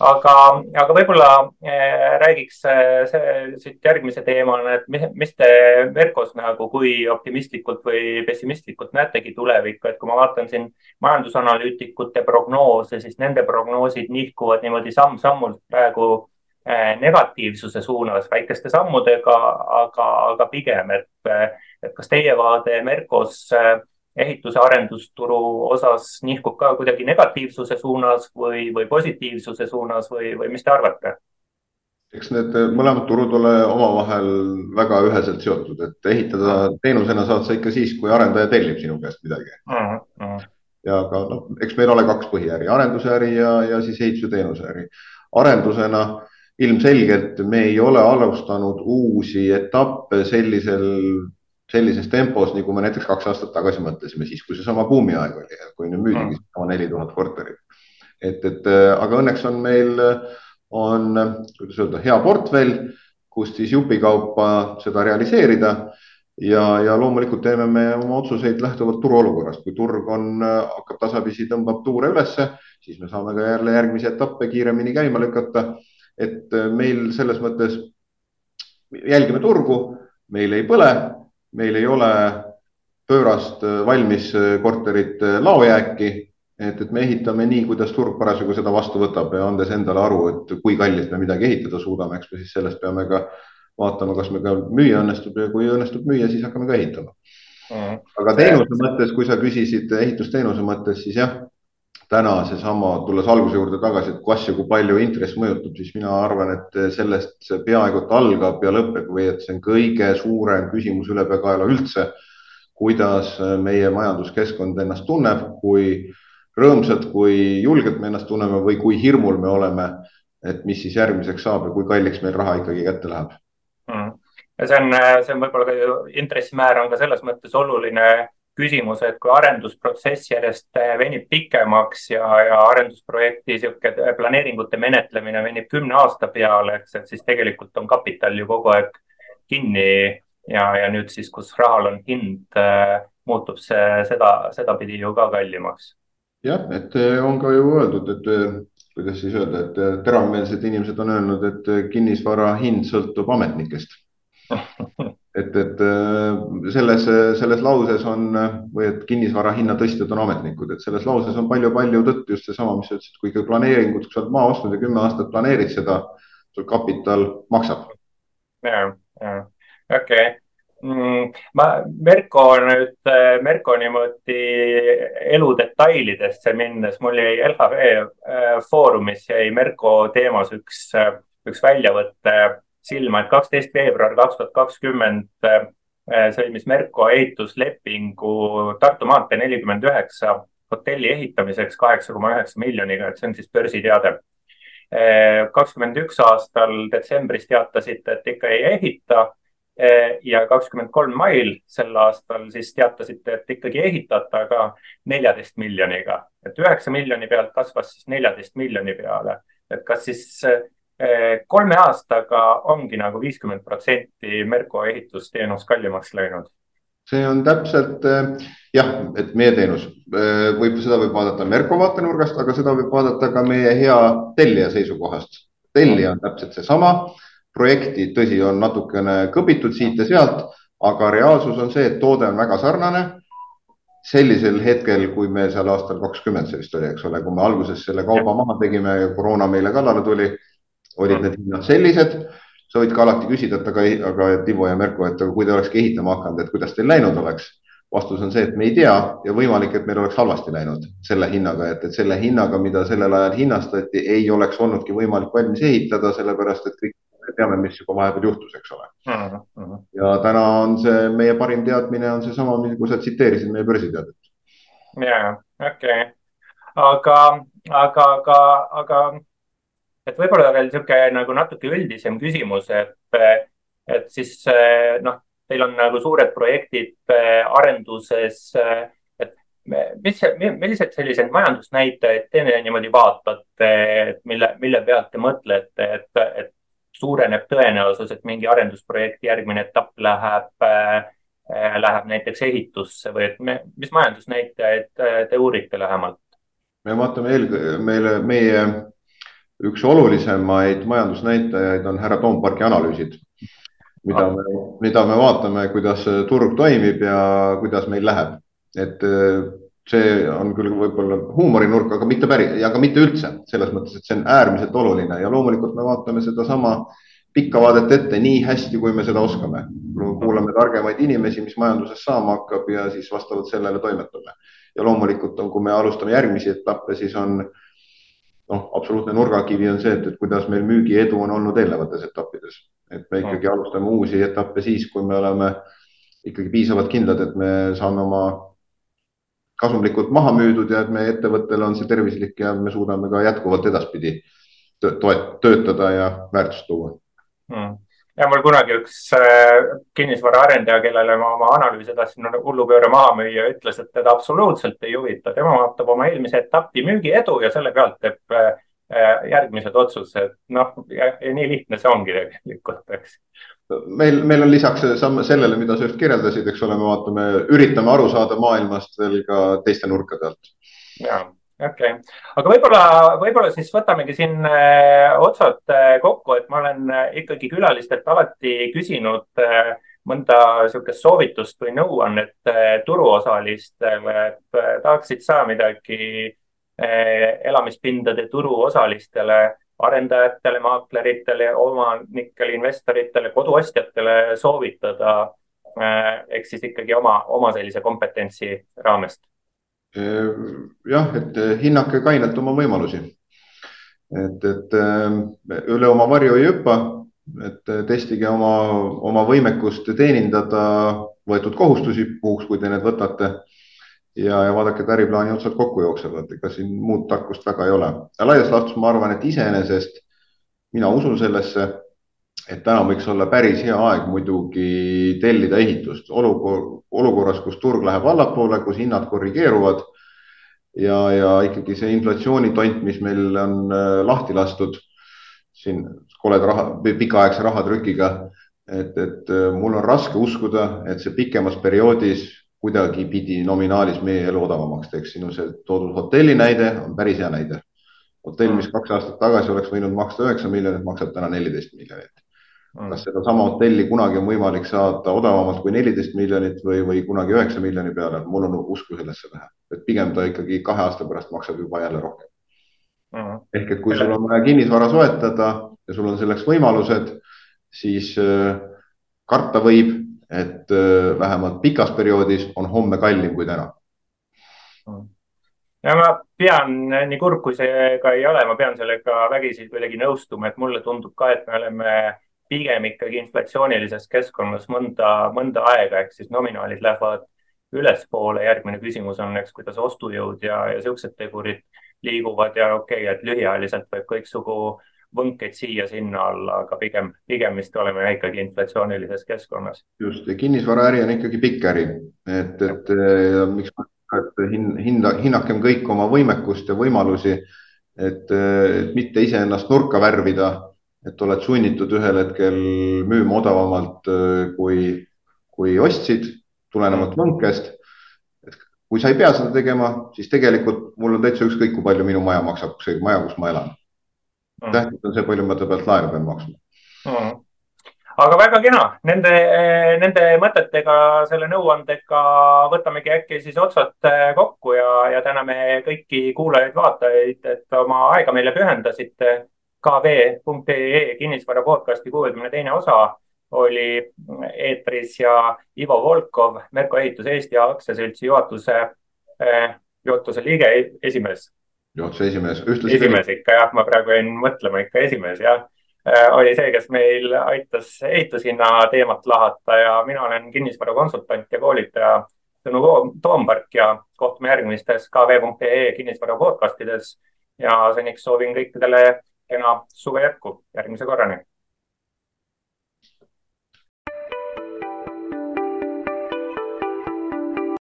Aga, aga võib-olla äh, räägiks äh, siit järgmise teemana, et mis, mis te Merkos nagu, kui optimistlikult või pessimistlikult näetegi tulevikku, et kui ma vaatan siin majandusanalüütikute prognoose, siis nende prognoosid nihkuvad niimoodi samm-sammult praegu äh, negatiivsuse suunas väikeste sammudega, aga, aga pigem, et, et kas teie vaade Merkos äh, ehituse arendusturu osas nihkub ka kuidagi negatiivsuse suunas või, või positiivsuse suunas või, või mis te arvate? eks need mõlemad turud ole omavahel väga üheselt seotud, et ehitada teenusena saad sa ikka siis, kui arendaja tellib sinu käest midagi uh. -huh. ja aga noh, eks meil ole kaks põhiäri, arendusäri ja, ja siis ehituse teenuseäri. arendusena ilmselgelt me ei ole alustanud uusi etappe sellisel sellises tempos, nagu me näiteks kaks aastat tagasi mõtlesime, siis kui seesama buumiaeg oli, kui nüüd müüdigi mm. sama neli tuhat korterit. et, et aga õnneks on meil, on, kuidas öelda, hea portfell, kust siis jupikaupa seda realiseerida ja, ja loomulikult teeme me oma otsuseid lähtuvalt turuolukorrast, kui turg on, hakkab tasapisi, tõmbab tuure ülesse, siis me saame ka jälle järgmisi etappe kiiremini käima lükata. et meil selles mõttes jälgime turgu, meil ei põle meil ei ole pöörast äh, valmis äh, korterit äh, laojääki, et, et me ehitame nii, kuidas turg parasjagu seda vastu võtab ja andes endale aru, et kui kallilt me midagi ehitada suudame, eks me siis sellest peame ka vaatama, kas me ka müüa õnnestub ja kui õnnestub müüa, siis hakkame ka ehitama. Mm.. aga teenuse mõttes, kui sa küsisid ehitusteenuse mõttes, siis jah, täna seesama, tulles alguse juurde tagasi, et kas ja kui palju intress mõjutab, siis mina arvan, et sellest see peaaegu et algab ja lõpeb või et see on kõige suurem küsimus ülepeakaela üldse. kuidas meie majanduskeskkond ennast tunneb, kui rõõmsad, kui julgelt me ennast tunneme või kui hirmul me oleme, et mis siis järgmiseks saab ja kui kalliks meil raha ikkagi kätte läheb mm. ja see on, see on võib-olla ka intressimäär on ka selles mõttes oluline küsimus, et kui arendusprotsess järjest äh, venib pikemaks ja, ja arendusprojekti sihuke äh, planeeringute menetlemine venib kümne aasta peale, eks, et siis tegelikult on kapital ju kogu aeg kinni ja, ja nüüd siis, kus rahal on hind, äh, muutub see seda, sedapidi ju ka kallimaks. jah, et on ka ju öeldud, et kuidas siis öelda, et teravmeelsed inimesed on öelnud, et kinnisvara hind sõltub ametnikest *laughs* et, et äh, selles, selles lauses on või et kinnisvara hinna tõstjad on ametnikud, et selles lauses on palju-palju tõtt just seesama, mis sa ütlesid, kui ikka planeeringut, kui sa oled maa ostnud ja kümme aastat planeerid seda, sul kapital maksab. ja, ja okei okay. Mm, ma, Merko nüüd, Merko niimoodi elu detailidesse minnes, mul jäi LHV äh, Foorumis jäi Merko teemas üks, üks väljavõte silma, et kaksteist veebruar kaks tuhat kakskümmend sõlmis Merko ehituslepingu Tartu maantee nelikümmend üheksa hotelli ehitamiseks kaheksa koma üheksa miljoniga, et see on siis börsiteade. Kakskümmend üks aastal detsembris teatasite, et ikka ei ehita ja kakskümmend kolm mail sel aastal siis teatasite, et ikkagi ehitate, aga neljateist miljoniga, et üheksa miljoni pealt kasvas siis neljateist miljoni peale. et kas siis kolme aastaga ongi nagu viiskümmend protsenti Merko ehitusteenus kallimaks läinud. see on täpselt eh, jah, et meie teenus eh, võib, seda võib vaadata Merko vaatenurgast, aga seda võib vaadata ka meie hea tellija seisukohast. tellija on täpselt seesama, projekti, tõsi, on natukene kõpitud siit ja sealt, aga reaalsus on see, et toode on väga sarnane sellisel hetkel, kui me seal aastal kakskümmend see vist oli, eks ole, kui me alguses selle kauba maha tegime ja koroona meile kallale tuli olid need hinnad sellised. sa võid ka alati küsida, et aga, aga Tivo ja Merko, et aga kui te olekski ehitama hakanud, et kuidas teil läinud oleks? vastus on see, et me ei tea ja võimalik, et meil oleks halvasti läinud selle hinnaga, et, et selle hinnaga, mida sellel ajal hinnastati, ei oleks olnudki võimalik valmis ehitada, sellepärast et kõik me teame, mis juba vahepeal juhtus, eks ole uh. -huh. ja täna on see meie parim teadmine on seesama, kui sa tsiteerisid meie börsiteadet. ja, okei okay., aga, aga, aga, aga et võib-olla veel niisugune nagu natuke üldisem küsimus, et, et siis noh, teil on nagu suured projektid äh, arenduses. et mis, millised sellised majandusnäitajaid te niimoodi vaatate, mille, mille pealt te mõtlete, et, et suureneb tõenäosus, et mingi arendusprojekti järgmine etapp läheb, äh, läheb näiteks ehitusse või et me, mis majandusnäitajaid te uurite lähemalt? me vaatame eelkõige meile, meie üks olulisemaid majandusnäitajaid on härra Toomparki analüüsid, mida me, mida me vaatame, kuidas turg toimib ja kuidas meil läheb. et see on küll võib-olla huumorinurk, aga mitte päris ja ka mitte üldse selles mõttes, et see on äärmiselt oluline ja loomulikult me vaatame sedasama pikka vaadet ette nii hästi, kui me seda oskame. kuulame targemaid inimesi, mis majanduses saama hakkab ja siis vastavalt sellele toimetame. ja loomulikult on, kui me alustame järgmisi etappe, siis on noh, absoluutne nurgakivi on see, et, et kuidas meil müügiedu on olnud eelnevates etappides, et me ikkagi alustame uusi etappe siis, kui me oleme ikkagi piisavalt kindlad, et me saame oma kasumlikult maha müüdud ja et meie ettevõttel on see tervislik ja me suudame ka jätkuvalt edaspidi töötada ja väärtust tuua mm. Ja mul kunagi üks äh, kinnisvaraarendaja, kellele ma oma analüüse tahtsin hullupööre maha müüa, ütles, et teda absoluutselt ei huvita, tema vaatab oma eelmise etapi müügiedu ja selle pealt teeb äh, järgmised otsused. noh, nii lihtne see ongi tegelikult, eks meil, meil on lisaks sellele, mida sa just kirjeldasid, eks ole, me vaatame, üritame aru saada maailmast veel ka teiste nurkade alt. Okei okay., aga võib-olla, võib-olla siis võtamegi siin äh, otsad äh, kokku, et ma olen äh, ikkagi külalistelt alati küsinud mõnda niisugust soovitust või nõuannet turuosalistele, et tahaksid sa midagi elamispindade turuosalistele arendajatele, maakleritele, omanikele, investoritele, koduostjatele soovitada ehk siis ikkagi oma, oma sellise kompetentsi raamest? Jah, et hinnake kainelt oma võimalusi. et, et äh, üle oma varju ei hüppa, et testige oma, oma võimekust teenindada võetud kohustusi puhuks, kui te need võtate ja, ja vaadake, et äriplaani otsad kokku jooksevad, ega siin muud tarkust väga ei ole. laias laastus ma arvan, et iseenesest mina usun sellesse, et täna võiks olla päris hea aeg muidugi tellida ehitust olukorras, kus turg läheb allapoole, kus hinnad korrigeeruvad ja, ja ikkagi see inflatsioonitont, mis meil on äh, lahti lastud siin koleda raha, pikaaegse rahatrükiga, et, et äh, mul on raske uskuda, et see pikemas perioodis kuidagipidi nominaalis meie elu odavamaks teeks. sinu see toodud hotelli näide on päris hea näide. hotell, mis kaks aastat tagasi oleks võinud maksta üheksa miljonit, maksab täna neliteist miljonit. Mm. kas sedasama hotelli kunagi on võimalik saada odavamalt kui neliteist miljonit või, või kunagi üheksa miljoni peale, mul on usku sellesse vähe, et pigem ta ikkagi kahe aasta pärast maksab juba jälle rohkem. Mm.. ehk et kui sul on vaja kinnisvara soetada ja sul on selleks võimalused, siis äh, karta võib, et äh, vähemalt pikas perioodis on homme kallim kui täna. ja ma pean, nii kurb kui see ka ei ole, ma pean sellega vägisi kuidagi nõustuma, et mulle tundub ka, et me oleme pigem ikkagi inflatsioonilises keskkonnas mõnda, mõnda aega, ehk siis nominaalid lähevad ülespoole. järgmine küsimus on, eks, kuidas ostujõud ja, ja siuksed tegurid liiguvad ja okei okay,, et lühiajaliselt võib kõiksugu võnkeid siia-sinna alla, aga pigem, pigem vist oleme ikkagi inflatsioonilises keskkonnas. just ja kinnisvaraäri on ikkagi pikk äri, et, et ja, miks ma, et hin-, hinda, hinnakem kõik oma võimekust ja võimalusi, et, et mitte iseennast nurka värvida, et oled sunnitud ühel hetkel müüma odavamalt kui, kui ostsid, tulenevalt võnkest. et kui sa ei pea seda tegema, siis tegelikult mul on täitsa ükskõik, kui palju minu maja maksab, see maja, kus ma elan. Mm.. tähtis on see, palju ma ta pealt laenu pean maksma. Mm. Aga väga kena, nende, nende mõtetega, selle nõuandega võtamegi äkki siis otsad eh, kokku ja, ja täname kõiki kuulajaid-vaatajaid, et oma aega meile pühendasite. kv.ee kinnisvara podcasti kuuekümne teine osa oli eetris ja Ivo Volkov, Merko Ehitus Eesti aktsiaseltsi juhatuse eh,, juhatuse liige, esimees. Juhatuse esimees. esimees ikka jah, ma praegu jäin mõtlema ikka esimees jah, äh, oli see, kes meil aitas ehitushinna teemat lahata ja mina olen kinnisvarakonsultant ja koolitaja Tõnu Toompark ja kohtume järgmistes kv.ee kinnisvara podcastides. Ja seniks soovin kõikidele kena suve jätku, järgmise korrani